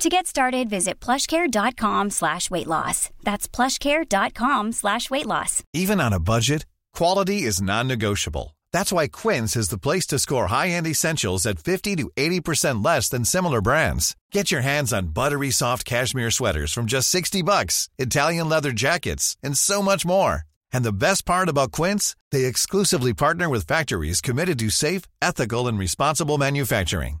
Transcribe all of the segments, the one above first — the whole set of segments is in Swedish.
To get started, visit plushcare.com slash weight loss. That's plushcare.com slash weight loss. Even on a budget, quality is non-negotiable. That's why Quince is the place to score high-end essentials at 50 to 80% less than similar brands. Get your hands on buttery soft cashmere sweaters from just 60 bucks, Italian leather jackets, and so much more. And the best part about Quince, they exclusively partner with factories committed to safe, ethical, and responsible manufacturing.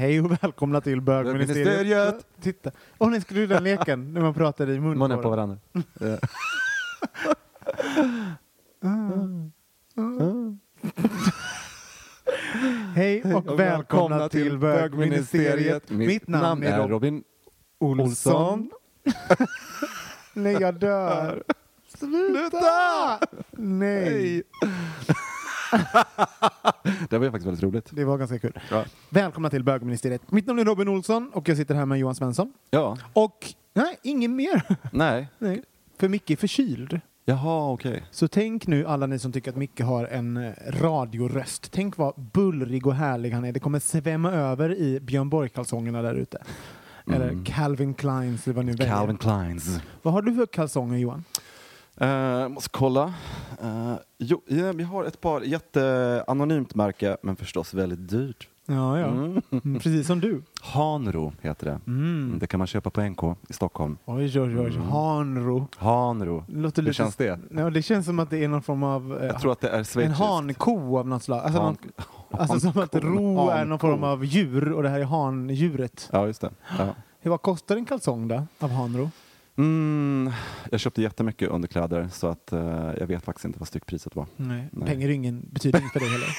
Hej och välkomna till bögministeriet. Titta. Åh, ni skulle den leken när man pratar i mun Munnen på varandra. varandra. Hej och välkomna till bögministeriet. Mitt namn är Rob Robin Olsson. Nej, jag dör. Sluta! Nej. Det var ju faktiskt väldigt roligt. Det var ganska kul. Ja. Välkomna till bögministeriet. Mitt namn är Robin Olsson och jag sitter här med Johan Svensson. Ja, Och, nej, ingen mer. nej. nej. För Micke är förkyld. Jaha, okej. Så tänk nu alla ni som tycker att Micke har en eh, radioröst. Tänk vad bullrig och härlig han är. Det kommer svämma över i Björn Borg-kalsongerna där ute. Eller Calvin Kleins eller vad väljer. Mm. Calvin Kleins. Vad har du för kalsonger Johan? Uh, måste kolla. Uh, jo, ja, vi har ett par jätteanonymt märke, men förstås väldigt dyrt. Ja, ja. Mm. Mm, Precis som du. Hanro heter det. Mm. Det kan man köpa på NK i Stockholm. Oj, oj, oj. Hanro. Hanro. Låter Hur lite... känns det? Ja, det känns som att det är någon form av... eh, Jag tror att det är en hanko av något slag. Alltså, Han- någon, alltså som att ro är någon form av djur och det här är handjuret. Ja, just det. Ja. Hur Vad kostar en kalsong då, av Hanro? Mm, jag köpte jättemycket underkläder så att eh, jag vet faktiskt inte vad styckpriset var. Nej, Nej. pengar är ingen, betyder inget för dig heller.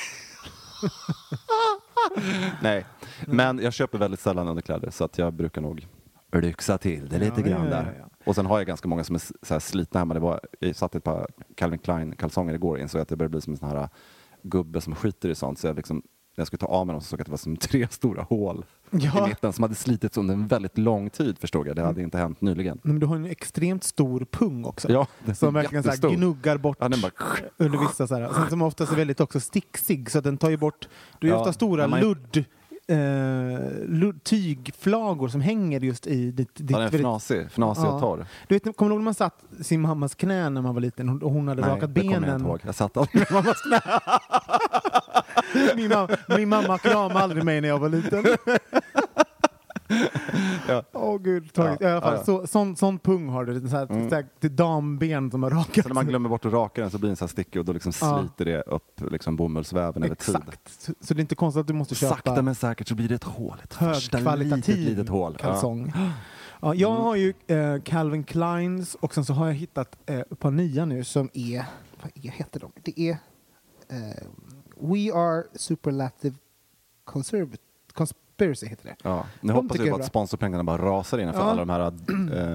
Nej, men jag köper väldigt sällan underkläder så att jag brukar nog lyxa till det lite Ja, grann ja, ja, där. ja. Och sen har jag ganska många som är s- så här slitna hemma. Det var, jag satte ett par Calvin Klein kalsonger igår och insåg att det börjar bli som en sån här gubbe som skiter i sånt. Så jag liksom, när jag skulle ta av mig dem så såg jag att det var som tre stora hål Ja. i mitten som hade slitits under en väldigt lång tid förstod jag. Det hade inte hänt nyligen. Men du har en extremt stor pung också. Ja, är som verkligen så gnuggar bort Ja, bara... under vissa så här. Sen som oftast är väldigt också sticksig så att den tar ju bort, du har ju Ja, ofta stora man- ludd, ludd, tygflagor som hänger just i ditt, ditt Ja, den är fnasig, fnasig Ja. och torr. Du vet, kommer du ihåg när man satt sin mammas knä när man var liten och hon hade rakat det kommer jag benen? inte ihåg. Jag satt aldrig mammas knä. Min, mamma, min mamma kramade aldrig mig när jag var liten. Ja. Åh gud, taget. Ja, I alla fall, ja. Så, sån, sån pung har du, så här, Mm. så här, är damben som har rakat. Så när man glömmer bort att raka den så blir den så här stickig och då liksom sliter det upp liksom bomullsväven över tid. Exakt. Så, så det är inte konstigt att du måste köpa Sakta men säkert så blir det ett hål. Ett första litet, litet hål. Kalsong. Ja, jag har ju eh, Calvin Kleins och sen så har jag hittat eh, ett par nya nu som är, vad är, heter de? Det är eh, We Are Superlative Conserv- Conspiracy heter det. Ja. Nu De hoppas vi är att sponsorpengarna bara rasar in för Ja. alla de här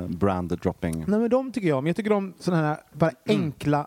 äh, branded dropping. Nej men de tycker jag om. Jag tycker om sådana här bara Mm. enkla,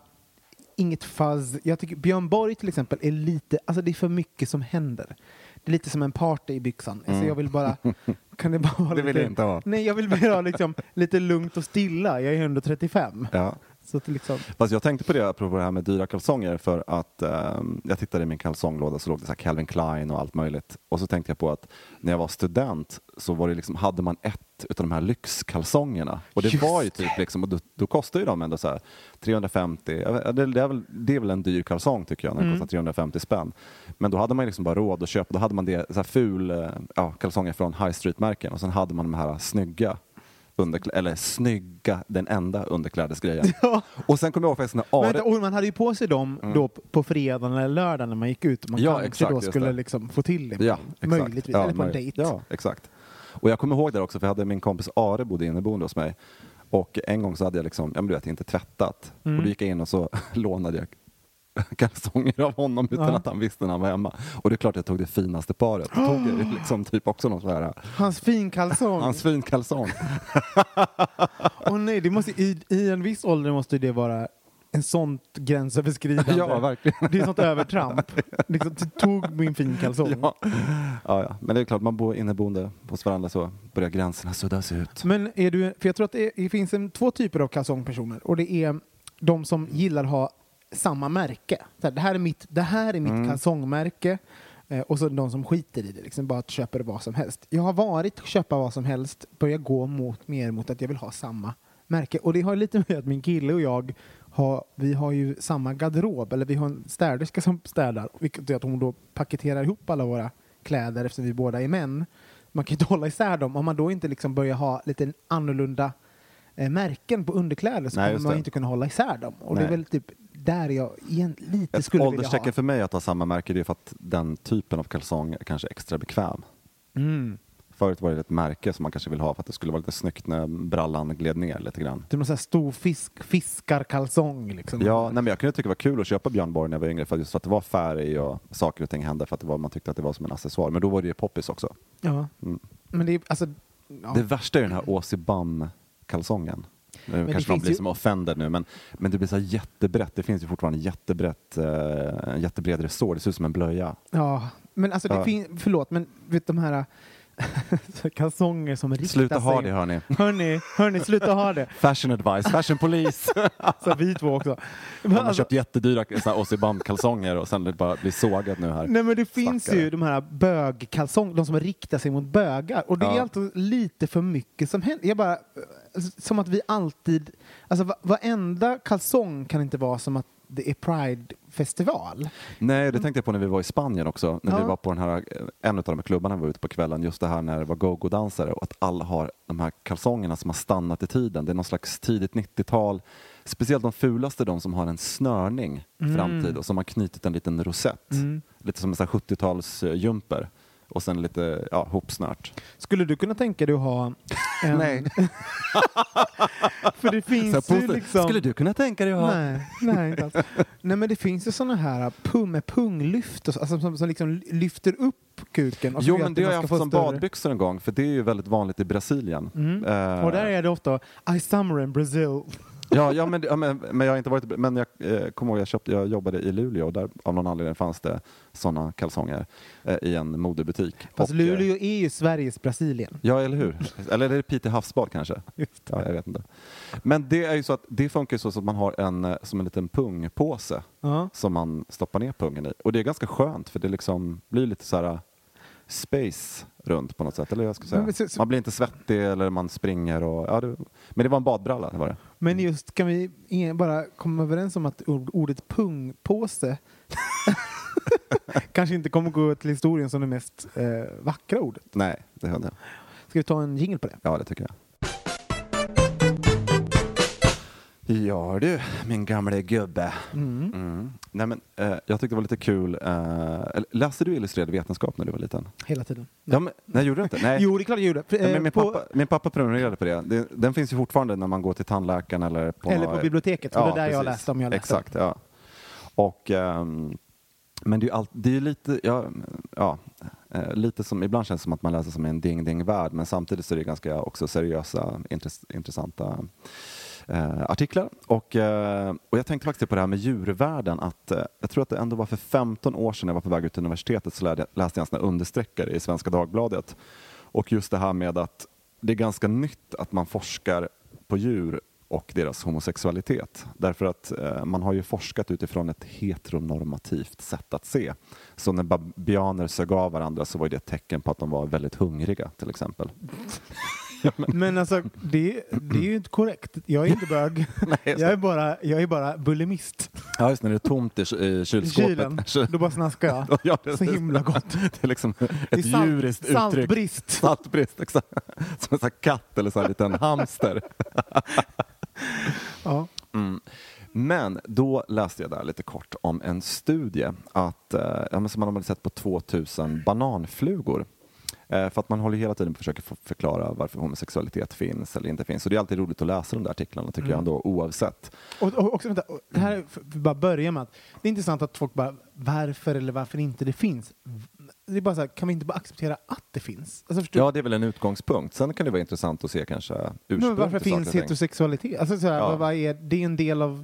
inget fuzz. Jag tycker Björn Borg till exempel är lite, alltså det är för mycket som händer. Det är lite som en party i byxan. Alltså jag vill bara, kan det bara vara Mm. Det vill lite, jag inte ha. Nej, jag vill bara ha liksom, lite lugnt och stilla. Jag är ändå 35. Ja. Så att liksom, Fast jag tänkte på det apropå det här med dyra kalsonger för att ehm, jag tittade i min kalsonglåda så låg det så här Calvin Klein och allt möjligt. Och så tänkte jag på att när jag var student så var det liksom, hade man ett utav de här lyxkalsongerna. Och det Just var ju typ liksom, och då, då kostar ju de ändå så här 350, jag vet- det, det, är väl, det är väl en dyr kalsong tycker jag när det kostar 350 spänn. Men då hade man liksom bara råd att köpa, då hade man det, så här ful eh, ja, kalsonger från high street-märken och sen hade man de här snygga underklä- eller snygga, den enda underklädesgrejen. Ja. Och sen kommer jag ihåg faktiskt när Are... Vänta, och man hade ju på sig dem då p- på fredagen eller lördagen när man gick ut. Man Ja, kanske exakt, då skulle det. liksom få till det. Ja. Möjligtvis. Ja, eller på en dejt. Ja, exakt. Och jag kommer ihåg det också, för jag hade min kompis Are bodde inneboende hos mig. Och en gång så hade jag liksom, ja men du vet, inte tvättat. Mm. Och då gick jag in och så lånade jag kalsonger av honom utan Ja. att han visste när han var hemma. Och det är klart jag tog det finaste paret. Jag tog ju liksom typ också någon sån här, Hans finkalsong. hans finkalsong. Åh nej, det måste, i, i en viss ålder måste det vara en sånt gränsöverskridande. Ja, verkligen. Det är sånt övertramp. Liksom, du tog min finkalsong. Ja. Ja, ja. Men det är klart, man bor inneboende hos varandra så börjar gränserna suddas ut. Men är du, för jag tror att det, är, det finns en, två typer av kalsongpersoner och det är de som gillar att ha samma märke. Så här, det här är mitt, det här är mitt Mm. kalsongmärke eh, och så de som skiter i det, liksom bara att köper vad som helst. Jag har varit köpa vad som helst, börjar gå mot, mer mot att jag vill ha samma märke och det har lite med att min kille och jag har, vi har ju samma garderob, eller vi har en städerska som städar, vilket gör att hon då paketerar ihop alla våra kläder eftersom vi båda är män. Man kan ju inte hålla isär dem. Om man då inte liksom börjar ha lite annorlunda eh, märken på underkläder så Nej, kommer man inte kunna hålla isär dem. Och det är Nej. väl typ där jag igen lite Ett skulle vilja ålderstecken ha. för mig att ha samma märke det är för att den typen av kalsong är kanske extra bekväm. Mm. Förut var det ett märke som man kanske vill ha för att det skulle vara lite snyggt när brallan gled ner lite grann. Typ någon sån här stor fisk, fiskarkalsong liksom. Ja, nej, men jag kunde tycka det var kul att köpa Björn Borg när jag var yngre för just att det var färg och saker och ting hände för att det var, man tyckte att det var som en accessoar. Men då var det ju poppis också. ja. Mm. Men det alltså... Ja. Det värsta är den här Åsi Bam-kalsongen. Nu det kanske finns blir ju- som offended nu, men, men det blir så jättebrett. Det finns ju fortfarande jättebrett, eh, jättebred resår. Det ser ut som en blöja. ja. Men alltså, det Ja. fin- förlåt, men vet de här kalsonger som riktar Sluta sig... ha det hörni. Hörni, hörni, sluta ha det. Fashion advice, fashion police. Så vi två också. Man har Alltså, köpt jättedyra här Åsi Bam-kalsonger och sen bara blir sågat nu här. Nej men det finns Stackare. ju de här bögkalsonger, de som riktar sig mot bögar. Och det är Ja. alltid lite för mycket som händer. Jag bara, eh, som att vi alltid, alltså va- varenda kalsong kan inte vara som att det är Pride-festival. Nej, det tänkte jag på när vi var i Spanien också. När Ja. vi var på den här, en av de här klubbarna vi var ute på kvällen. Just det här när det var go-go-dansare och att alla har de här kalsongerna som har stannat i tiden. Det är någon slags tidigt 90-tal. Speciellt de fulaste, de som har en snörning framtid och som har knutit en liten rosett. Mm. Lite som en sån här 70-talsjumper. Och sen lite ja, hopsnört. Skulle du kunna tänka dig att ha en... Nej. för det finns Så ju liksom... Skulle du kunna tänka dig att ha... Nej, nej, inte alls. nej, men det finns ju såna här pung med punglyft och så, alltså, som, som liksom lyfter upp kuken. Jo, men det har jag haft som större- badbyxor en gång, för det är ju väldigt vanligt i Brasilien. Mm. Eh, Och där är det ofta I summer in Brazil. Ja, ja, men, ja men, men jag har inte varit Men jag eh, kommer ihåg, jag, köpte, jag jobbade i Luleå och där av någon anledning fanns det sådana kalsonger eh, i en modebutik. Fast Och, eh, Luleå är ju Sveriges Brasilien. Ja, eller hur? Eller är det Piteå havsbad kanske? Ja, jag vet inte. Men det är ju så att det funkar så att man har en, eh, som en liten pungpåse Ja. som man stoppar ner pungen i. Och det är ganska skönt för det liksom blir lite så här eh, space runt på något sätt. Eller jag ska säga. Man blir inte svettig eller man springer och, ja, det, men det var en badbralla, det var det. Men just kan vi bara komma överens om att ord- ordet pungpåse kanske inte kommer gå till historien som det mest eh, vackra ordet. Nej, det hände. Ska vi ta en jingle på det? Ja, det tycker jag. Ja du, min gamle gubbe. Mm. Mm. Nej, men, eh, jag tyckte det var lite kul. Eh, läste du illustrerad vetenskap när du var liten? Hela tiden. Ja, men, nej, gjorde du inte? Nej. Jo, det är klart jag gjorde. Ja, Eh, men min, pappa, min pappa prenumererade på det. det. Den finns ju fortfarande när man går till tandläkaren eller på, eller på biblioteket, för det är där jag precis. läste om jag läste. Exakt, ja. Och, ehm, men det är ju allt, det är lite, ja, ja, eh, lite som, ibland känns det som att man läser som en ding-ding-värld, men samtidigt så är det ganska också seriösa, intress, intressanta eh, artiklar. Och, eh, och jag tänkte faktiskt på det här med djurvärlden, att eh, jag tror att det ändå var för 15 år sedan jag var på väg ut till universitetet så lärde, läste jag en sån understreckare i Svenska Dagbladet. Och just det här med att det är ganska nytt att man forskar på djur och deras homosexualitet. Därför att eh, man har ju forskat utifrån ett heteronormativt sätt att se. Så när babianer sög av varandra så var det ett tecken på att de var väldigt hungriga till exempel. Men alltså, det, det är ju inte korrekt. Jag är inte bög. jag, är bara, jag är bara bulimist. Ja, just när det är tomt i, i kylskåpet. kylen. Då bara snaskar jag. Ja, Så precis. himla gott. Det är liksom Det är ett salt- djuriskt uttryck. Saltbrist. Saltbrist, exakt. Som en sån katt eller så här liten hamster. Ja. Mm. Men då läste jag där lite kort om en studie att, eh, som man hade sett på 2000 bananflugor. Eh, för att man håller hela tiden på att försöka förklara varför homosexualitet finns eller inte finns. Så det är alltid roligt att läsa de där artiklarna tycker jag ändå oavsett. Och, och också, vänta, det här för bara börja med att det är intressant att folk bara varför eller varför inte det finns. Det är bara så här, kan vi inte bara acceptera att det finns? Alltså, Ja, det är väl en utgångspunkt. Sen kan det vara intressant att se kanske Men ursprung varför finns heterosexualitet? Alltså, så här, Ja. vad är, det är en del av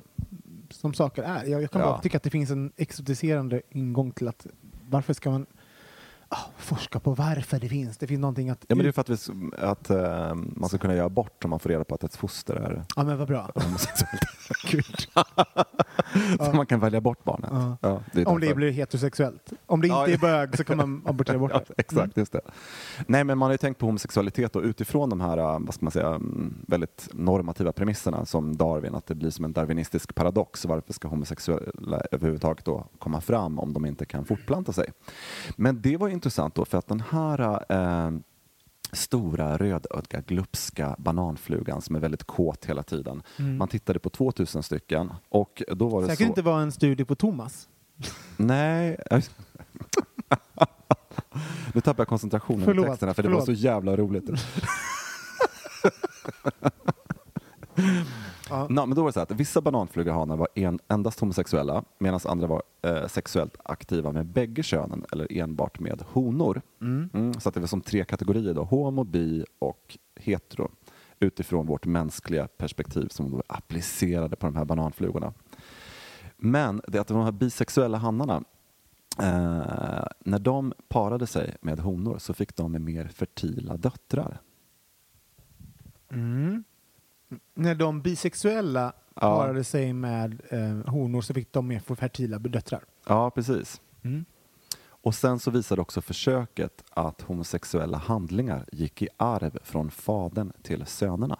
som saker är. Jag, jag kan Ja. bara tycka att det finns en exotiserande ingång till att varför ska man ah, forska på varför det finns? Det finns någonting att... Ja, men det är för att, vi, att eh, man ska kunna göra abort om man får reda på att ett foster är Ja, men vad bra. Så man kan välja bort barnet. Ja. Ja, det Om det blir heterosexuellt. Om det inte är bög så kan man abortera bort det. Mm. exakt, just det. Nej, men man har ju tänkt på homosexualitet och utifrån de här äh, vad ska man säga, mm, väldigt normativa premisserna som Darwin, att det blir som en darwinistisk paradox. Varför ska homosexuella överhuvudtaget då komma fram om de inte kan fortplanta sig? Men det var intressant då för att den här äh, stora rödögda glupska bananflugan som är väldigt kåt hela tiden. Man tittade på 2000 stycken och då var det Säkert så... inte vara en studie på Thomas. Nej. nu tappar jag koncentrationen i Förlåt, texterna för det var förlåt. så jävla roligt. Ja. Men då var det så att vissa bananflugehanar var en, endast homosexuella medan andra var eh, sexuellt aktiva med bägge könen eller enbart med honor. Mm, så att det var som tre kategorier då, homo, bi och hetero utifrån vårt mänskliga perspektiv som då applicerade på de här bananflugorna. Men det att de här bisexuella hannarna eh, när de parade sig med honor så fick de mer fertila döttrar. Mm. När de bisexuella Ja. parade sig med eh, honor så fick de mer fertila döttrar. Ja, precis. Mm. Och sen så visade också försöket att homosexuella handlingar gick i arv från fadern till sönerna.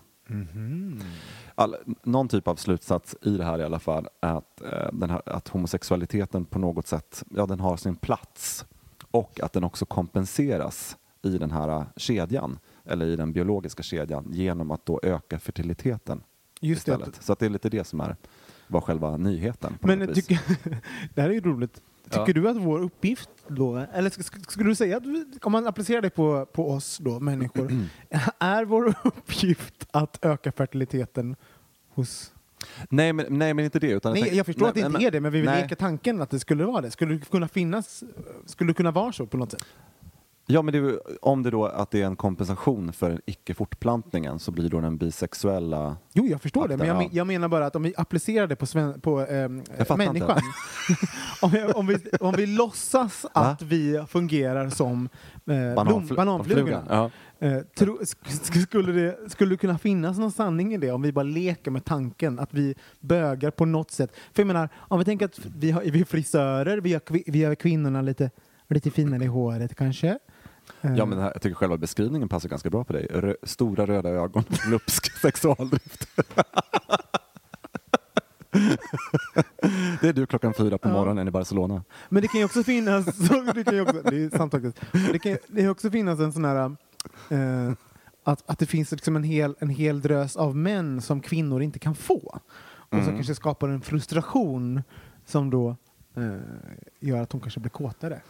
All, någon typ av slutsats i det här i alla fall är att, eh, här, att homosexualiteten på något sätt ja, den har sin plats och att den också kompenseras i den här eh, kedjan eller i den biologiska kedjan genom att då öka fertiliteten Just det. istället. Så att det är lite det som är, var själva nyheten. Men tycker, det här är ju roligt. Tycker Ja. du att vår uppgift då, eller sk- sk- skulle du säga att vi, om man applicerar det på, på oss då, människor, är vår uppgift att öka fertiliteten hos... nej, men, nej, men inte det. Utan Nej, jag förstår nej, att det inte nej, är det, men vi vill nej. leka tanken att det skulle vara det. Skulle det kunna finnas, skulle det kunna vara så på något sätt? Ja, men det, om det då att det är en kompensation för icke-fortplantningen så blir då den bisexuella... Jo, jag förstår det, men jag, men- jag menar bara att om vi applicerar det på, sven, på fattar människan. om, vi, om, vi, om vi låtsas att vi fungerar som eh, blom, bananflugorna. Eh, tro, sk- sk- skulle, det, skulle det kunna finnas någon sanning i det om vi bara leker med tanken att vi bögar på något sätt? För jag menar, om vi tänker att vi, har, vi är frisörer, vi gör, vi gör kvinnorna lite, lite finare i håret kanske. Eh, ja, men här, jag tycker själva beskrivningen passar ganska bra på dig. Rö, stora röda ögon, glupsk sexualdrift. det är du klockan fyra på Ja. morgonen i Barcelona. Men det kan ju också finnas, det, kan ju också, det är sant faktiskt, det kan kan också finnas en sån här, eh, att, att det finns liksom en hel, en hel drös av män som kvinnor inte kan få. Och Mm. som kanske skapar en frustration som då eh, gör att hon kanske blir kåtare.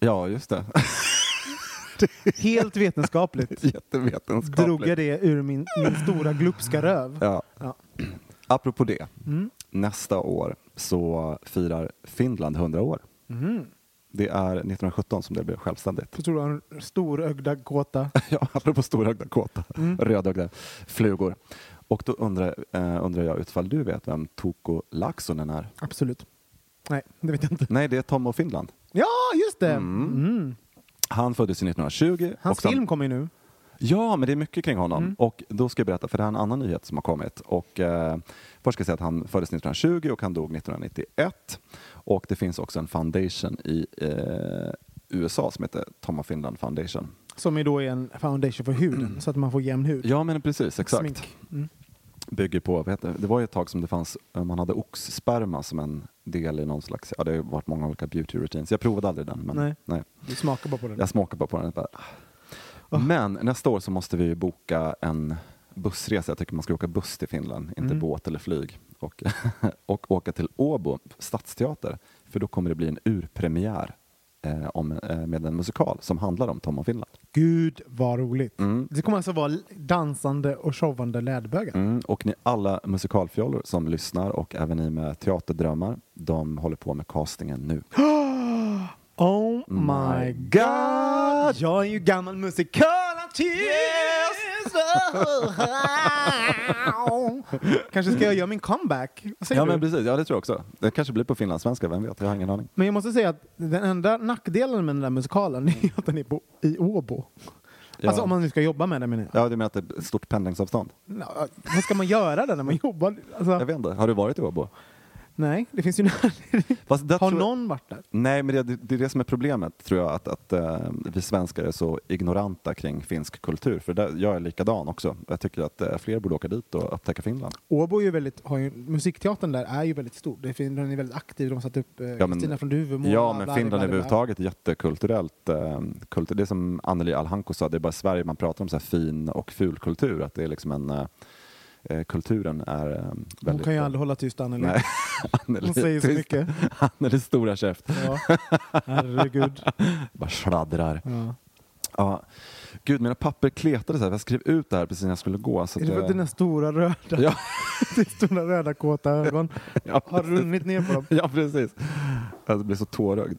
Ja, just det. Helt vetenskapligt Jättevetenskapligt. drog jag det ur min, min stora glupska röv. Ja. Ja. Apropå det, Mm. nästa år så firar Finland 100 år. Mm. Det är 1917 som det blev självständigt. Så tror du har en storögda kåta. Ja, apropå storögda kåta, Mm. rödögda flugor. Och då undrar, eh, undrar jag utifall du vet vem Toko Laaksonen är? Absolut. Nej, det vet jag inte. Nej, det är Tom och Finland. Ja, just det! Mm. Mm. Han föddes 1920. Hans sen- film kommer ju nu. Ja, men det är mycket kring honom. Mm. Och då ska jag berätta, för det här är en annan nyhet som har kommit. Och, eh, först ska jag säga att han föddes 1920 och han dog 1991. Och det finns också en foundation i, eh, USA som heter Tom of Finland Foundation. Som är då en foundation för huden, så att man får jämn hud. Ja men precis, exakt. Mm. Bygger på, vad heter det? var ju ett tag som det fanns, eh, man hade oxsperma som en del i någon slags, ja det har varit många olika beauty routines. Jag provade aldrig den men Nej. nej. Du smakar bara på den. Jag smakar bara på den. Bara, ah. Men nästa år så måste vi boka en bussresa. Jag tycker man ska åka buss till Finland, inte Mm. båt eller flyg. Och, och åka till Åbo stadsteater. För då kommer det bli en urpremiär eh, om, eh, med en musikal som handlar om Tom och Finland. Gud vad roligt. Mm. Det kommer alltså vara dansande och showande läderbögar. Mm, och ni alla musikalfjollor som lyssnar och även ni med teaterdrömmar, de håller på med castingen nu. Oh my god! Jag är ju gammal musikalartist! Kanske ska jag göra min comeback? Vad säger Ja du? men precis, ja det tror jag också. Det kanske blir på finlandssvenska, vem vet? Jag har ingen aning. Men jag måste säga att den enda nackdelen med den där musikalen är att den är på, i Åbo. Ja. Alltså om man nu ska jobba med den menar jag. Ja, du menar att det är ett stort pendlingsavstånd? Ja, vad ska man göra där när man jobbar? Alltså, Jag vet inte, har du varit i Åbo? Nej, det finns ju en anledning. Har någon varit där? Nej, men det, det är det som är problemet, tror jag, att, att eh, vi svenskar är så ignoranta kring finsk kultur. För där, jag är likadan också. Jag tycker att eh, fler borde åka dit och upptäcka Finland. Åbo är ju väldigt, har ju, musikteatern där är ju väldigt stor. Det Den är väldigt aktiv. De har satt upp eh, Ja, men- Kristina från Duvemåla. ja, men Finland bla, bla. överhuvudtaget är jättekulturellt. Eh, kultur, det är som Anneli Alhanko sa, det är bara i Sverige man pratar om så här fin och ful kultur. Att det är liksom en, kulturen är eh, Hon väldigt... kan ju aldrig hålla tyst, Anneli. Nej, Anneli, Hon säger så tyst. mycket. Anneli stora käft, Ja. Herregud. bara sladdrar. Ja. Ja. Gud, mina papper kletade så här. Jag skrev ut det här precis när jag skulle gå. Så Är det för jag- att dina stora röda, Ja. stora röda kåta ögon Ja, har runnit ner på dem? Ja, precis. Jag blir så tårögd.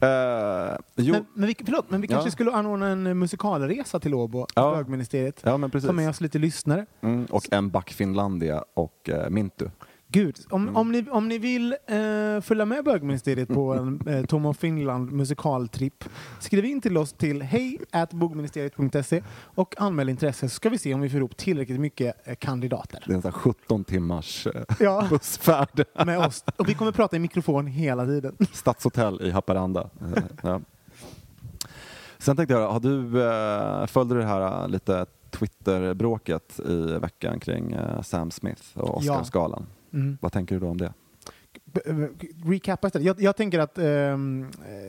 Eh, jo, Men, men, vi, förlåt, men vi kanske Ja. skulle anordna en musikalresa till Åbo, Ja. bögministeriet. ja men precis. Ta med oss lite lyssnare. Mm, och en back Finlandia och eh, Mintu. Gud, om, Mm. om, ni, om ni vill eh, följa med bögministeriet på en eh, Tom of Finland musikaltripp, skriv in till oss till hej bogministeriet.se och anmäl intresse så ska vi se om vi får ihop tillräckligt mycket eh, kandidater. Det är en sån här 17 timmars eh, Ja, bussfärd. med oss. Och vi kommer prata i mikrofon hela tiden. Stadshotell i Haparanda. Eh, ja. Sen tänkte jag, har du, eh, följde du det här eh, lite Twitter-bråket i veckan kring eh, Sam Smith och Oscarsgalan? Mm. Vad tänker du då om det? Eh, Recapa istället. Jag, jag tänker att eh,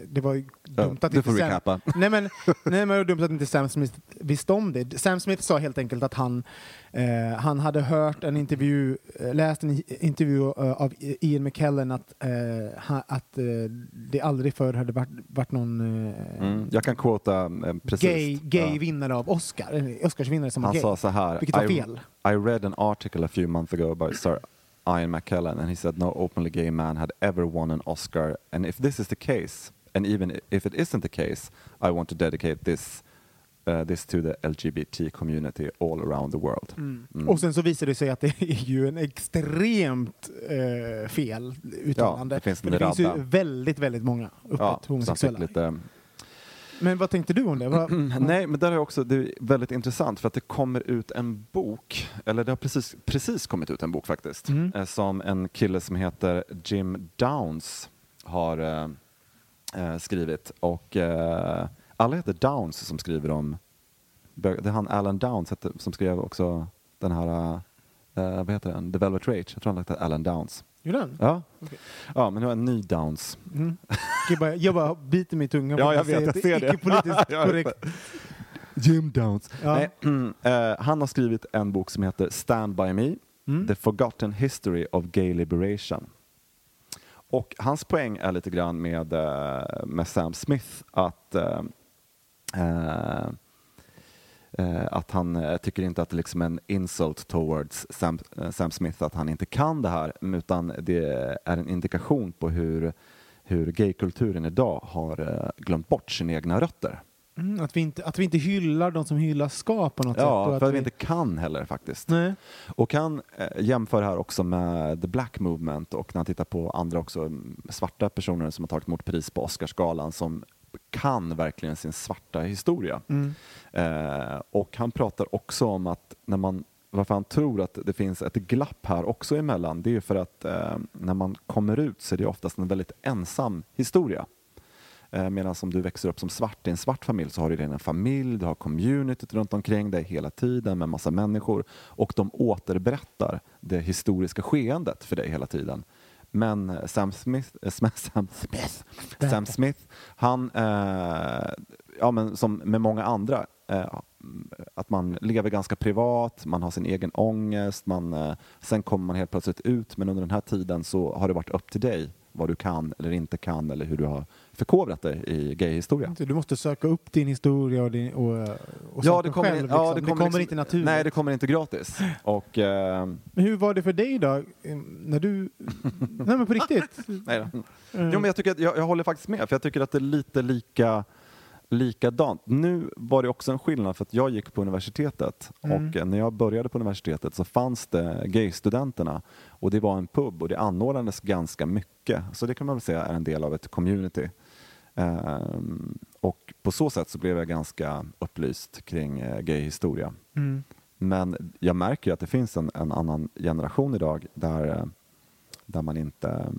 det var dumt att inte Sam-. Nej men, nej men det var dumt att inte Sam Smith visste om det. Sam Smith sa helt enkelt att han, eh, han hade hört en intervju, eh, läst en intervju eh, av Ian McKellen att, ha, att det aldrig förr hade varit, varit någon Mm. Jag kan quota eh, precis. gay, gay vinnare av Oscar, Oscarsvinnare som var Han gay. sa så här. Vilket var I, fel. I read an article a few months ago by Sir Ian McKellen and he said no openly gay man had ever won an Oscar and if this is the case and even if it isn't the case I want to dedicate this uh, this to the LGBT community all around the world. Mm. Och sen så visade det sig att det är ju en extremt eh, fel uttalande. det finns det finns ju väldigt, väldigt många öppet Ja, homosexuella. lite, Men vad tänkte du om det? Vad, Nej, men där är också, det är väldigt intressant för att det kommer ut en bok, eller det har precis, precis kommit ut en bok faktiskt, Mm. eh, som en kille som heter Jim Downs har eh, eh, skrivit. Och eh, alla heter Downs som skriver om, det är han Alan Downs som skrev också den här, eh, vad heter den, The Velvet Rage, jag tror han heter Alan Downs. Gjorde den? Ja, Okej. ja men nu har jag en ny Downs. Mm. Jag, bara, jag bara biter mig i tungan. Ja, jag vet, jag ser det. Icke-politiskt Jag vet korrekt. Jim Downs. Ja. Nej, eh, han har skrivit en bok som heter Stand By Me, Mm. The Forgotten History of Gay Liberation. Och hans poäng är lite grann med, eh, med Sam Smith att eh, att han eh, tycker inte att det liksom är en insult towards Sam, eh, Sam Smith att han inte kan det här utan det är en indikation på hur, hur gaykulturen idag har eh, glömt bort sina egna rötter. Mm, att, vi inte, att vi inte hyllar de som hyllas ska på något sätt. och Ja, för att vi inte kan heller faktiskt. Nej. Och han eh, jämför här också med the black movement och när han tittar på andra också mm, svarta personer som har tagit emot pris på Oscarsgalan som kan verkligen sin svarta historia. Mm. Eh, och han pratar också om att när man, varför han tror att det finns ett glapp här också emellan, det är för att eh, när man kommer ut så är det oftast en väldigt ensam historia. Eh, Medan om du växer upp som svart i en svart familj så har du redan en familj, du har communityt runt omkring dig hela tiden med massa människor och de återberättar det historiska skeendet för dig hela tiden. Men eh, Sam Smith, eh, Sam Smith, Sam Smith han, eh, ja, men som med många andra, eh, att man lever ganska privat, man har sin egen ångest, man, eh, sen kommer man helt plötsligt ut, men under den här tiden så har det varit upp till dig vad du kan eller inte kan eller hur du har förkovrat dig i gayhistoria. Du måste söka upp din historia och, din, och, och Ja, det kommer, själv. ja, liksom. det det kommer, kommer liksom- inte naturligt. Nej, det kommer inte gratis. Och, eh, Men hur var det för dig då? eh, När du... Nej men på riktigt. nej, då. Mm. Jo, men jag, tycker jag, jag håller faktiskt med, för jag tycker att det är lite lika likadant. Nu var det också en skillnad för att jag gick på universitetet Mm. och eh, när jag började på universitetet så fanns det gaystudenterna och det var en pub och det anordnades ganska mycket. Så det kan man väl säga är en del av ett community. Ehm, och på så sätt så blev jag ganska upplyst kring eh, gayhistoria. Mm. Men jag märker att det finns en, en annan generation idag där, eh, där, man inte,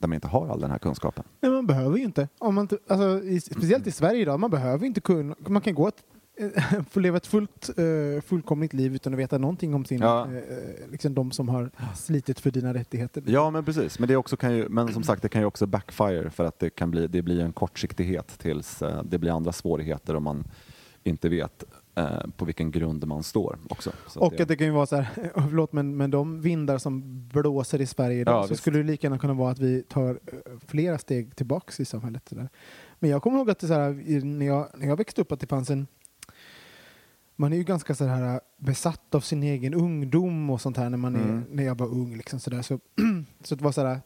där man inte har all den här kunskapen. Nej, man behöver ju inte. Om man alltså, i, speciellt i Sverige idag, man behöver inte kunna. Man kan gå ett, eh, få leva ett fullt, eh, fullkomligt liv utan att veta någonting om sin, Ja. eh, liksom de som har slitit för dina rättigheter. Ja, men precis. Men, det också kan ju, men som sagt, det kan ju också backfire för att det, kan bli, det blir en kortsiktighet tills det blir andra svårigheter om man inte vet på vilken grund man står också. Så Och att det kan ju vara så här, förlåt men, men de vindar som blåser i Sverige idag Ja, så visst. skulle det lika gärna kunna vara att vi tar eh, flera steg tillbaks i samhället. Så där. Men jag kommer ihåg att det så här, när, jag, när jag växte upp att det fanns en man är ju ganska så här besatt av sin egen ungdom och sånt här när, man är, Mm. när jag var ung. Liksom så, där. Så, så det var så här,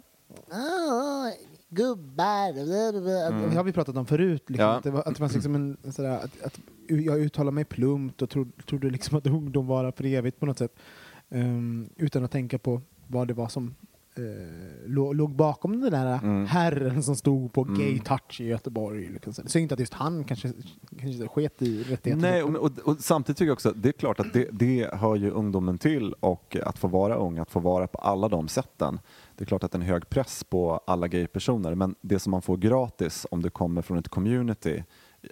"Ah, gubbar, blablabla." det har vi pratat om förut. Liksom, Mm. Ja. att, det var, att det fanns liksom en, sådär, att, att jag uttalar mig plumpt och trodde, trodde liksom att ungdom var för evigt på något sätt. Ehm, utan att tänka på vad det var som eh, låg, bakom den där Mm. herren som stod på Mm. Gay Touch i Göteborg. Liksom. Så Så inte att just han kanske, kanske sket i rättigheter. Nej, och, och, och samtidigt tycker jag också att det är klart att det, det hör ju ungdomen till och att få vara ung, att få vara på alla de sätten. Det är klart att det är en hög press på alla gaypersoner men det som man får gratis om du kommer från ett community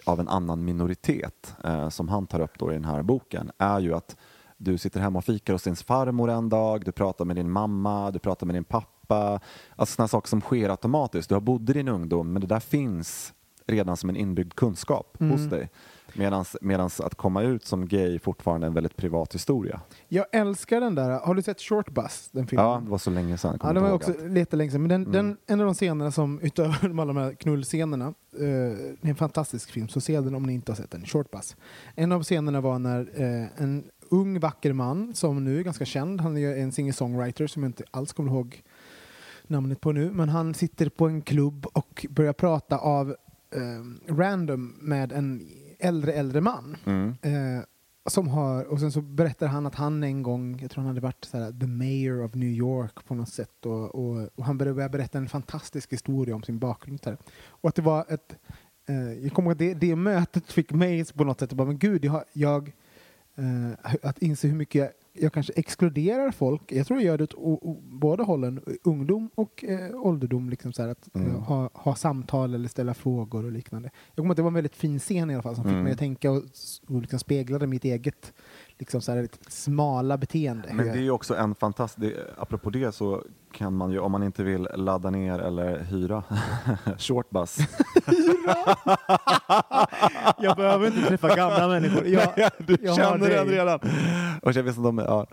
av en annan minoritet eh, som han tar upp då i den här boken är ju att du sitter hemma och fikar hos din farmor en dag, du pratar med din mamma, du pratar med din pappa. Alltså sådana saker som sker automatiskt. Du har bodde i din ungdom men det där finns redan som en inbyggd kunskap Mm. hos dig. Medan att komma ut som gay fortfarande är en väldigt privat historia. Jag älskar den där. Har du sett Short Bus? Den filmen? Ja, det var så länge sedan. Ja, det var också lite länge sedan. Men den, Mm. den, en av de scenerna som, utöver de alla de här knullscenerna, eh, det är en fantastisk film, så se den om ni inte har sett den. Short Bus. En av scenerna var när eh, en ung vacker man, som nu är ganska känd, han är en singer-songwriter som jag inte alls kommer ihåg namnet på nu, men han sitter på en klubb och börjar prata av eh, random med en äldre, äldre man. Mm. Eh, som har, och sen så berättar han att han en gång, jag tror han hade varit så här, the mayor of New York på något sätt och, och, och han började berätta en fantastisk historia om sin bakgrund. Där. Och att det var ett, eh, jag kommer ihåg att det, det mötet fick mig på något sätt att bara, men gud, jag, jag eh, att inse hur mycket jag, kanske exkluderar folk. Jag tror jag gör det åt o, o, båda hållen, ungdom och eh, ålderdom, liksom så här, att Mm. eh, ha, ha samtal eller ställa frågor och liknande. Jag kommer att det var en väldigt fin scen i alla fall som fick Mm. mig att tänka och, och liksom speglade mitt eget liksom så här, smala beteende. Men det är ju också en fantastisk, apropå det så kan man ju, om man inte vill ladda ner eller hyra Shortbus. jag behöver inte träffa gamla människor. Jag, du jag känner den redan. Och jag vet inte om, ja.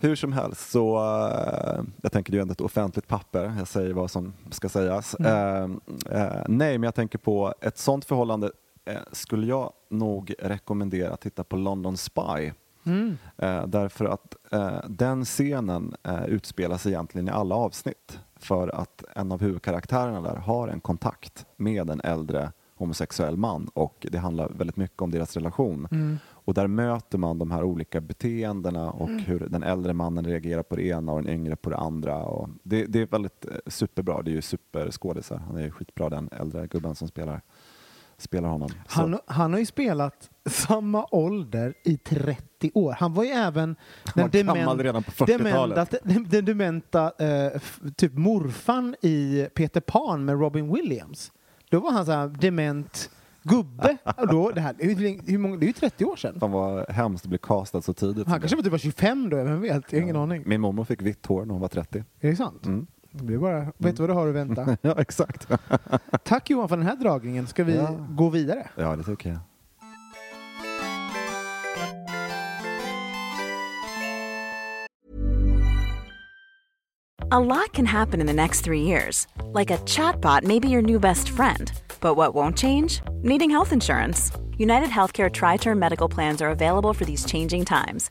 Hur som helst så, eh, jag tänker det är ju ändå ett offentligt papper, jag säger vad som ska sägas. Mm. Eh, eh, nej, men jag tänker på ett sånt förhållande eh, skulle jag nog rekommendera att titta på London Spy. Mm. Eh, därför att eh, den scenen eh, utspelas egentligen i alla avsnitt för att en av huvudkaraktärerna där har en kontakt med en äldre homosexuell man och det handlar väldigt mycket om deras relation. Mm. Och där möter man de här olika beteendena och hur den äldre mannen reagerar på det ena och den yngre på det andra. Och det, det är väldigt eh, superbra, det är ju superskådisar. Han är ju skitbra den äldre gubben som spelar, spelar honom. Han, han har ju spelat samma ålder i 30 år. Han var ju även den, gammal redan på 40-talet. dementa, den, dementa eh, typ morfan i Peter Pan med Robin Williams. Då var han så här dement gubbe. Då, det, här, hur, hur många, det är ju 30 år sedan. Fan vad hemskt att bli castad så tidigt. Han kanske var typ var 25 då, vem vet? Jag har ingen aning. Min mormor fick vitt hår när hon var 30. Är det sant? Mm. Det blir bara, vet du vad du har att vänta? Ja, exakt. Tack Johan för den här dragningen. Ska vi Ja. gå vidare? Ja, det tycker jag. A lot can happen in the next three years. Like a chatbot may be your new best friend. But what won't change? Needing health insurance. United Healthcare Tri Term Medical Plans are available for these changing times.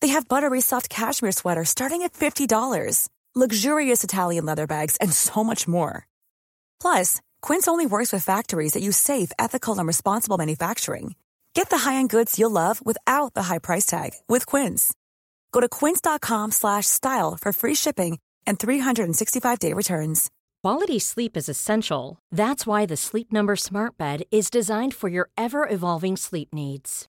They have buttery soft cashmere sweaters starting at $50, luxurious Italian leather bags, and so much more. Plus, Quince only works with factories that use safe, ethical, and responsible manufacturing. Get the high-end goods you'll love without the high price tag with Quince. Go to quince.com slash style for free shipping and 365-day returns. Quality sleep is essential. That's why the Sleep Number Smart Bed is designed for your ever evolving sleep needs.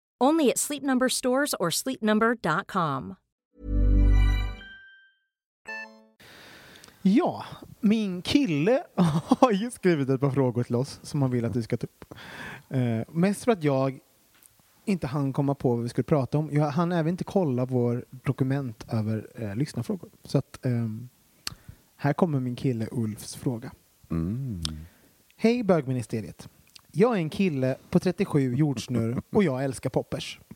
Only at Sleep Number stores or sleepnumber.com. Ja, min kille har ju skrivit ett par frågor till oss som han vill att vi ska ta upp. Eh, mest för att jag inte hann komma på vad vi skulle prata om. Jag hann även inte kolla vår dokument över eh, lyssnarfrågor. Så att ehm, här kommer min kille Ulfs fråga. Mm. Hej bögministeriet. Jag är en kille på 37 jordsnurr och jag älskar poppers.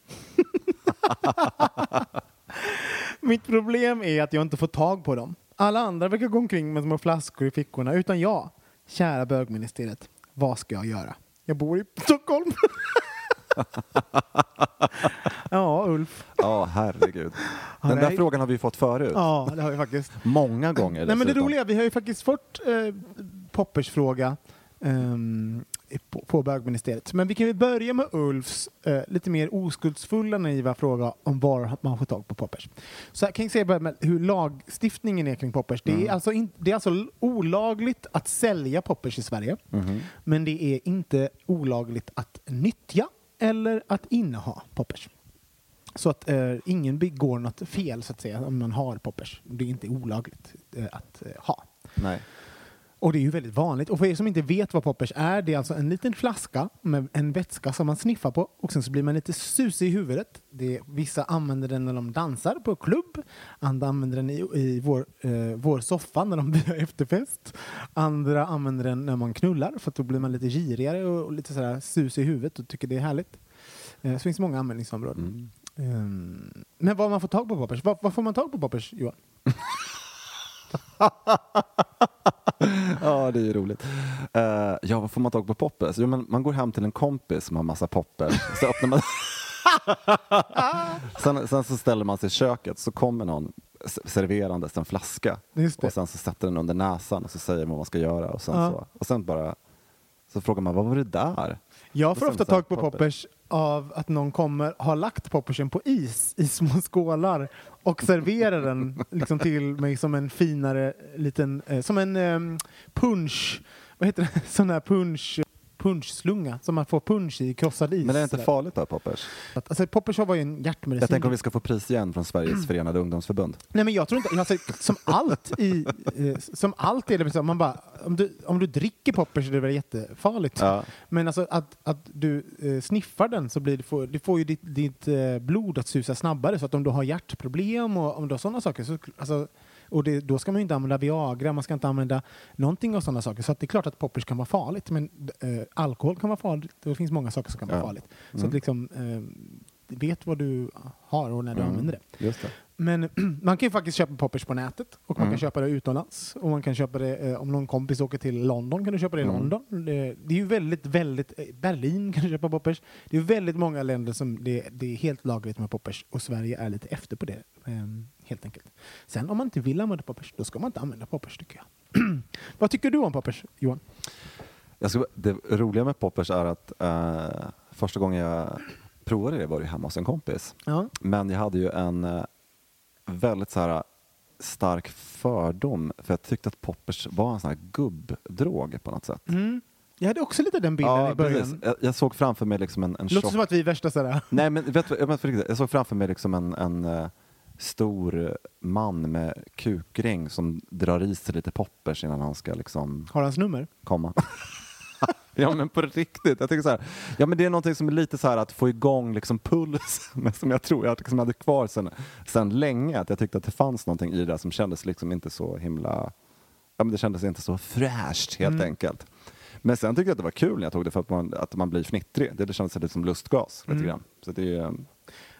Mitt problem är att jag inte får tag på dem. Alla andra verkar gå omkring med små flaskor i fickorna, utan jag. Kära bögministeriet, vad ska jag göra? Jag bor i Stockholm. ja, Ulf. Ja, herregud. Den där frågan har vi fått förut. Ja, det har vi faktiskt. Många gånger Nej, men det roliga, vi har ju faktiskt fått eh, Poppers fråga ehm, på, bögministeriet. Men vi kan ju börja med Ulfs eh, lite mer oskuldsfulla naiva fråga om var man får tag på Poppers. Så här kan jag säga bara med hur lagstiftningen är kring Poppers. Det, Mm. är alltså in, det är alltså olagligt att sälja Poppers i Sverige. Mhm. Men det är inte olagligt att nyttja eller att inneha Poppers. Så att eh, ingen begår något fel så att säga om man har Poppers. Det är inte olagligt eh, att eh, ha. Nej. Och det är ju väldigt vanligt. Och för er som inte vet vad poppers är, det är alltså en liten flaska med en vätska som man sniffar på och sen så blir man lite susig i huvudet. Det vissa använder den när de dansar på klubb, andra använder den i, i vår, eh, vår soffa när de har efterfest. Andra använder den när man knullar för att då blir man lite girigare och, och lite sådär susig i huvudet och tycker det är härligt. Eh, så finns det många användningsområden. Mm. Ehm, men var man får tag på poppers? Var, var får man tag på poppers, Johan? Ja, det är ju roligt. Eh, ja, vad får man tag på poppers? Jo, men man går hem till en kompis som har massa poppers. Så öppnar man... sen, sen så ställer man sig i köket så kommer någon serverandes en flaska och sen så sätter den under näsan och så säger man vad man ska göra och sen, Ja. så, och sen bara så frågar man vad var det där? Jag får ofta tag på poppers av att någon kommer, har lagt poppersen på is i små skålar och serverar den liksom till mig som en finare liten, eh, som en eh, punch, vad heter det, sån här punch, punschslunga som man får punch i, krossad is. Men det är inte farligt då, poppers? Alltså poppers var ju en hjärtmedicin. Jag tänker om vi ska få pris igen från Sveriges förenade ungdomsförbund. Nej men jag tror inte, alltså, som allt i, eh, som allt är det man bara, om, du, om du dricker poppers är det väl jättefarligt. Ja. Men alltså att, att du eh, sniffar den så blir det, får, det får ju ditt, ditt eh, blod att susa snabbare så att om du har hjärtproblem och om du har sådana saker så alltså, och det, då ska man ju inte använda Viagra, man ska inte använda någonting av sådana saker. Så det är klart att poppers kan vara farligt, men eh, alkohol kan vara farligt. Det finns många saker som kan vara Ja. farligt. Så Mm. att liksom, eh, vet vad du har och när du Mm. använder det. Det. Men man kan ju faktiskt köpa poppers på nätet och man Mm. kan köpa det utomlands. Och man kan köpa det, eh, om någon kompis åker till London kan du köpa det i Mm. London. Det, det är ju väldigt, väldigt, eh, Berlin kan du köpa poppers. Det är väldigt många länder som det, det är helt lagligt med poppers och Sverige är lite efter på det. ehm, helt enkelt. Sen om man inte vill använda poppers, då ska man inte använda poppers tycker jag. Vad tycker du om poppers, Johan? Jag ska, det roliga med poppers är att eh, första gången jag provade det var det hemma hos en kompis. Ja. Men jag hade ju en eh, väldigt så här stark fördom för jag tyckte att poppers var en sån här gubbdrog på något sätt. Mm. Jag hade också lite den bilden i början. Jag, jag såg framför mig liksom en, en Låter tjock... som att vi är värsta sådär. Nej men vet du, men riktigt, jag såg framför mig liksom en, en eh, stor man med kukring som drar i sig lite poppers innan han ska liksom Har hans nummer? komma. ja men på riktigt. Jag tycker så här, ja men det är någonting som är lite så här att få igång liksom puls, men som jag tror jag liksom hade kvar sen, sen länge. Att jag tyckte att det fanns någonting i det som kändes liksom inte så himla, ja men det kändes inte så fräscht helt Mm. enkelt. Men sen tyckte jag att det var kul när jag tog det för att man, att man blir fnittrig. Det, det kändes lite som lustgas lite Mm. grann. Så det är,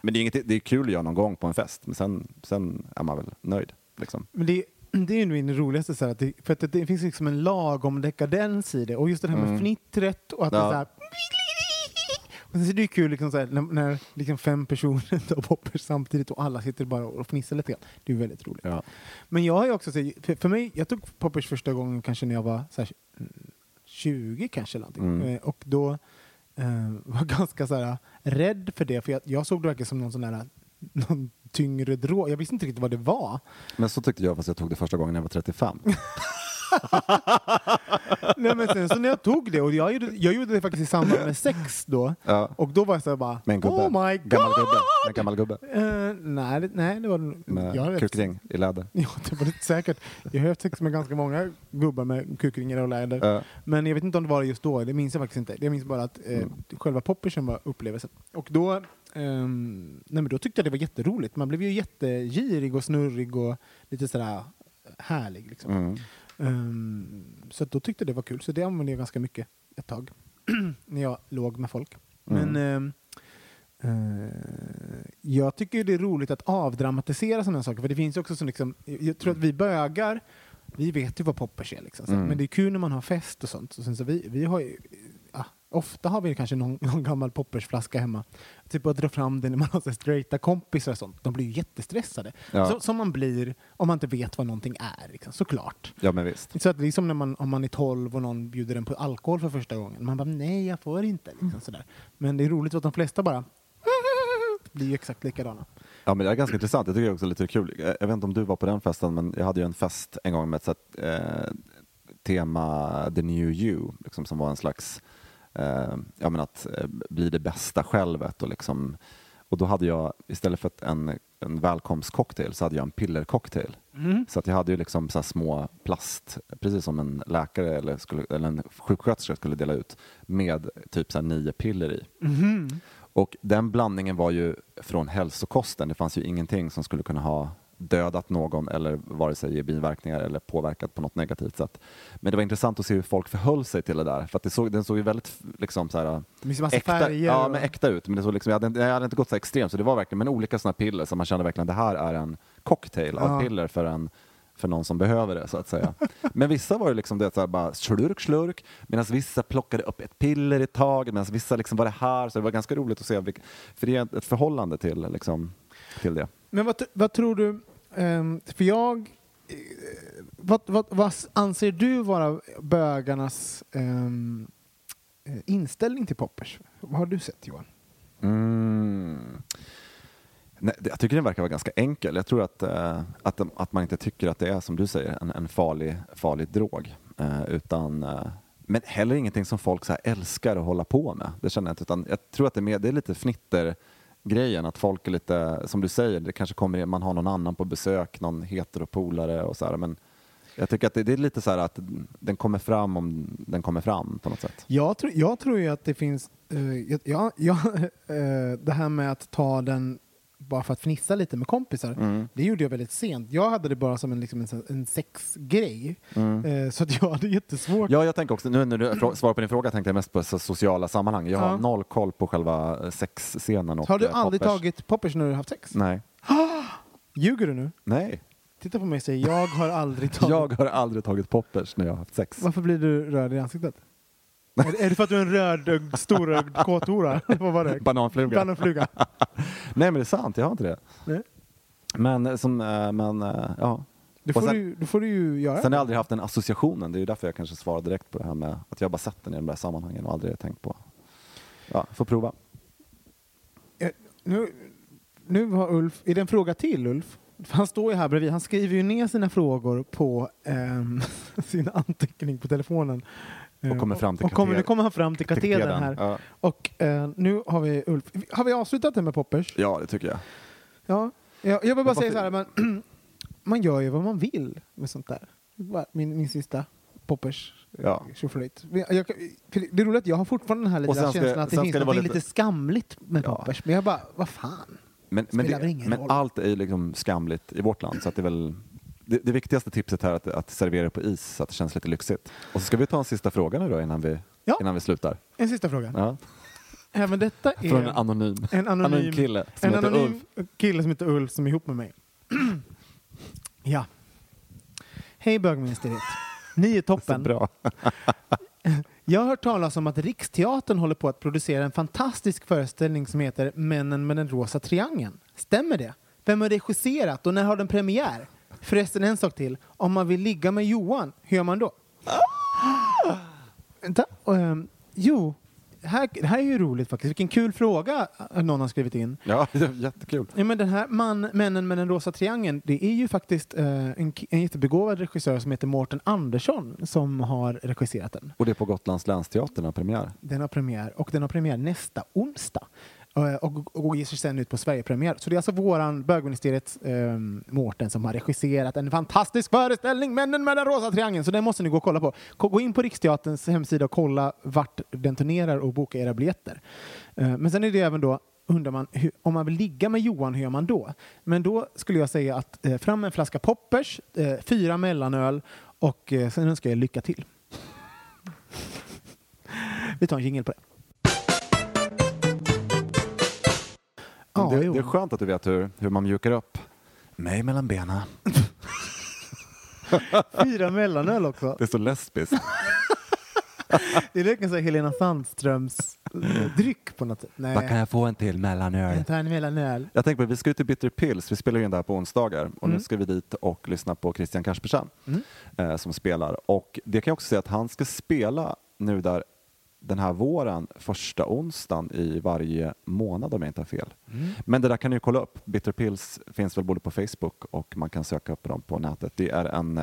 men det är, inget, det är kul att göra någon gång på en fest, men sen, sen är man väl nöjd. Liksom. Men det, det är ju min roligaste, så här, att det, för att det, det finns liksom en lagom dekadens i det. Och just det här med Mm. fnittret och att det Ja. är så här, och sen är det ju kul liksom här, när, när liksom fem personer tar poppers samtidigt och alla sitter bara och fnissar lite grann. Det är väldigt roligt. Ja. Men jag har också, så här, för, för mig, jag tog poppers första gången kanske när jag var så här, mm, 20 kanske. någonting. Mm. Eh, Och då eh, var ganska så här, rädd för det, för jag, jag såg det verkligen som någon sån där någon tyngre drog. Jag visste inte riktigt vad det var. Men så tyckte jag fast jag tog det första gången när jag var 35. Nej, men sen så när jag tog det, och jag gjorde, jag gjorde det faktiskt i samband med sex då, Ja. och då var jag så här bara Med en gubbe. Oh my god! Gammal gubbe. Med en gammal gubbe. Eh, nej, det, nej, det var jag rätt- kukring i läder. Ja, det var det säkert. Jag har haft sex med ganska många gubbar med kukringar och läder. Ja. Men jag vet inte om det var just då, det minns jag faktiskt inte. Jag minns bara att eh, Mm. själva poppersen var upplevelsen. Och då, ehm, nej men då tyckte jag det var jätteroligt. Man blev ju jättegirig och snurrig och lite sådär härlig. Liksom. Mm. Ehm, så då tyckte jag det var kul, så det använde jag ganska mycket ett tag. när jag låg med folk. Men ehm, eh, jag tycker det är roligt att avdramatisera sådana saker, för det finns också så liksom, jag tror att vi bögar, vi vet ju vad poppers är liksom. Mm. Men det är kul när man har fest och sånt. Så, sen så vi, vi har ju, ofta har vi kanske någon, någon gammal poppersflaska hemma. Typ att dra fram den när man har så straighta kompisar och sånt. De blir ju jättestressade. Ja. Så, som man blir om man inte vet vad någonting är, liksom, såklart. ja, men visst. Så att det är som när man, om man är 12 och någon bjuder en på alkohol för första gången. Man bara nej, jag får inte. Liksom, sådär. Men det är roligt att de flesta bara blir ju exakt likadana. Ja, men det är ganska intressant. Jag tycker det är också lite kul. Jag vet inte om du var på den festen, men jag hade ju en fest en gång med ett så att, eh, tema The New You, liksom, som var en slags, ja men att eh, bli det bästa självet och liksom och då hade jag, istället för en, en välkomstcocktail, så hade jag en pillercocktail. Så att jag hade ju liksom så små plast, precis som en läkare eller, skulle, eller en sjuksköterska skulle dela ut, med typ så nio piller i. Och den blandningen var ju från hälsokosten. Det fanns ju ingenting som skulle kunna ha dödat någon eller vare sig ge biverkningar eller påverkat på något negativt sätt. Men det var intressant att se hur folk förhöll sig till det där. För att det såg, den såg ju väldigt liksom så här, Det finns massa äkta, färger. ja, och- men äkta ut. Men det såg liksom, jag, hade, jag hade inte gått så extremt, så det var verkligen men olika sådana piller som man kände verkligen det här är en cocktail av Ja. piller för en för någon som behöver det så att säga. Men vissa var det liksom det så här, bara slurk slurk medan vissa plockade upp ett piller i taget medan vissa liksom var det här så det var ganska roligt att se vilk, för det är ett förhållande till, liksom, till det. Men vad, vad tror du, ehm, för jag, eh, vad, vad, vad anser du vara bögarnas eh, inställning till poppers? Vad har du sett Johan? Mm. Nej, jag tycker den verkar vara ganska enkel. Jag tror att, eh, att, de- att man inte tycker att det är, som du säger, en, en farlig, farlig drog. Eh, utan, eh, men heller ingenting som folk så älskar att hålla på med. Det känner jag inte. Utan jag tror att det är, mer, det är lite fnitter grejen att folk är lite, som du säger, det kanske kommer man har någon annan på besök, någon heteropolare och så här, men Jag tycker att det, det är lite så här att den kommer fram om den kommer fram på något sätt. Jag, tror- jag tror ju att det finns, uh, ja, ja, uh, det här med att ta den bara för att fnissa lite med kompisar, Mm. det gjorde jag väldigt sent. Jag hade det bara som en, liksom en, en sexgrej, Eh, så att jag hade jättesvårt. Mm. Ja, jag tänker också, nu när du svarar på din fråga tänkte jag mest på sociala sammanhang. Jag har Ja. noll koll på själva eh, sexscenen och har du eh, aldrig poppers. tagit poppers när du har haft sex? Nej. Ljuger du nu? Nej. Titta på mig och säg jag har aldrig tagit. Jag har aldrig tagit poppers när jag har haft sex. Varför blir du röd i ansiktet? Är, är det för att du är en rödögd, storögd kåthora? Vad var det? Bananfluga. Bananfluga. Nej men det är sant, jag har inte det. Nej. Men eh, som, eh, men eh, ja. Det får, sen- du, det får du ju göra. Sen har jag aldrig haft den associationen, det är ju därför jag kanske svarar direkt på det här med att jag bara sett den i de där sammanhangen och aldrig tänkt på. Ja, får prova. Eh, nu, nu har Ulf, är det en fråga till Ulf? Han står ju här bredvid, han skriver ju ner sina frågor på ehm, sin anteckning på telefonen. Eh, Och kommer fram till och kommer, kater- Nu kommer han fram till katedern katedern, här. ja. Och eh, nu har vi Ulf. Har vi avslutat det med poppers? Ja, det tycker jag. Ja. Jag, jag vill bara säga så här, man, man gör ju vad man vill med sånt där. Min, min sista poppers Ja. tjoflöjt. Det är roligt, att jag har fortfarande den här lilla ska- känslan att det finns ska det något vara lite... lite- skamligt med Ja. poppers. Men jag bara, vad fan. Men, men, det, men allt är ju liksom skamligt i vårt land så att det är väl det, det viktigaste tipset här är att, att servera på is så att det känns lite lyxigt. Och så ska vi ta en sista fråga nu då innan vi, Ja. innan vi slutar. En sista fråga. Ja. Även detta är Från en anonym, en anonym, kille som en heter anonym Ulf. kille som heter Ulf som är ihop med mig. ja. Hej bögministeriet. Ni är Så toppen. bra. Jag har hört talas om att Riksteatern håller på att producera en fantastisk föreställning som heter Männen med den rosa triangeln. Stämmer det? Vem har regisserat och när har den premiär? Förresten en sak till. Om man vill ligga med Johan, hur gör man då? Vänta. ehm, jo, här, det här är ju roligt faktiskt. Vilken kul fråga någon har skrivit in. Ja, jättekul. Ja, men den här man, Männen med den rosa triangeln, det är ju faktiskt eh, en, en jättebegåvad regissör som heter Mårten Andersson som har regisserat den. Och det är på Gotlands länsteater den har premiär. Den har premiär och den har premiär nästa onsdag. Eh, och, och ger sig sen ut på Sverigepremiär. Så det är alltså våran bögministeriet eh, Mårten som har regisserat en fantastisk föreställning, Männen med den rosa triangeln. Så den måste ni gå och kolla på. Gå in på Riksteaterns hemsida och kolla vart den turnerar och boka era biljetter. Eh, men sen är det även då undrar man hur, om man vill ligga med Johan, hur gör man då? Men då skulle jag säga att eh, fram med en flaska poppers, eh, fyra mellanöl och eh, sen önskar jag lycka till. Vi tar en jingel på det. Ja, det, det är skönt att du vet hur, hur man mjukar upp mig mellan benen. Fyra mellanöl också. Det är så lesbiskt. Det är verkligen så Helena Sandströms eh, dryck på något sätt. Nej, Vad kan jag få en till mellanöl? jag en mellanöl. Jag tänker på, vi ska ut till Bitter Pills, vi spelar in det här på onsdagar och Mm. nu ska vi dit och lyssna på Christian Kaspersen eh, som spelar. Och det kan jag också säga att han ska spela nu där den här våren, första onsdagen i varje månad om jag inte har fel. Mm. Men det där kan ni ju kolla upp. Bitter Pills finns väl både på Facebook och man kan söka upp dem på nätet. Det är en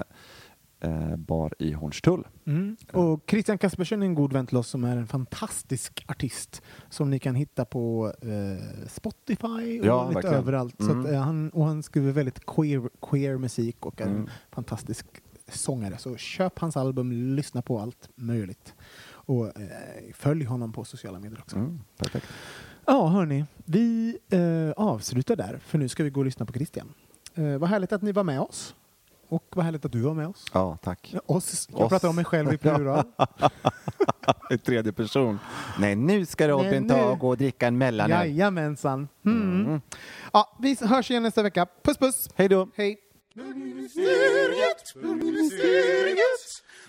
eh, bar i Hornstull. Mm. Och Christian Kaspersen är en god vän till oss som är en fantastisk artist som ni kan hitta på eh, Spotify och Ja, lite verkligen. överallt. Så Mm. att, eh, han, och han skriver väldigt queer, queer musik och är en Mm. fantastisk sångare. Så köp hans album, lyssna på allt möjligt. Och eh, följ honom på sociala medier också. Mm, perfekt. Ja, hörni. Vi eh, avslutar där, för nu ska vi gå och lyssna på Christian. Eh, vad härligt att ni var med oss. Och vad härligt att du var med oss. Ja, tack. Oss. Jag Oss. pratar om mig själv i plural. I tredje person. Nej, nu ska Robin Nej, nu. ta och gå och dricka en mellanöl. Jajamensan. Mm. Ja, vi hörs igen nästa vecka. Puss puss! Hej då! Hej!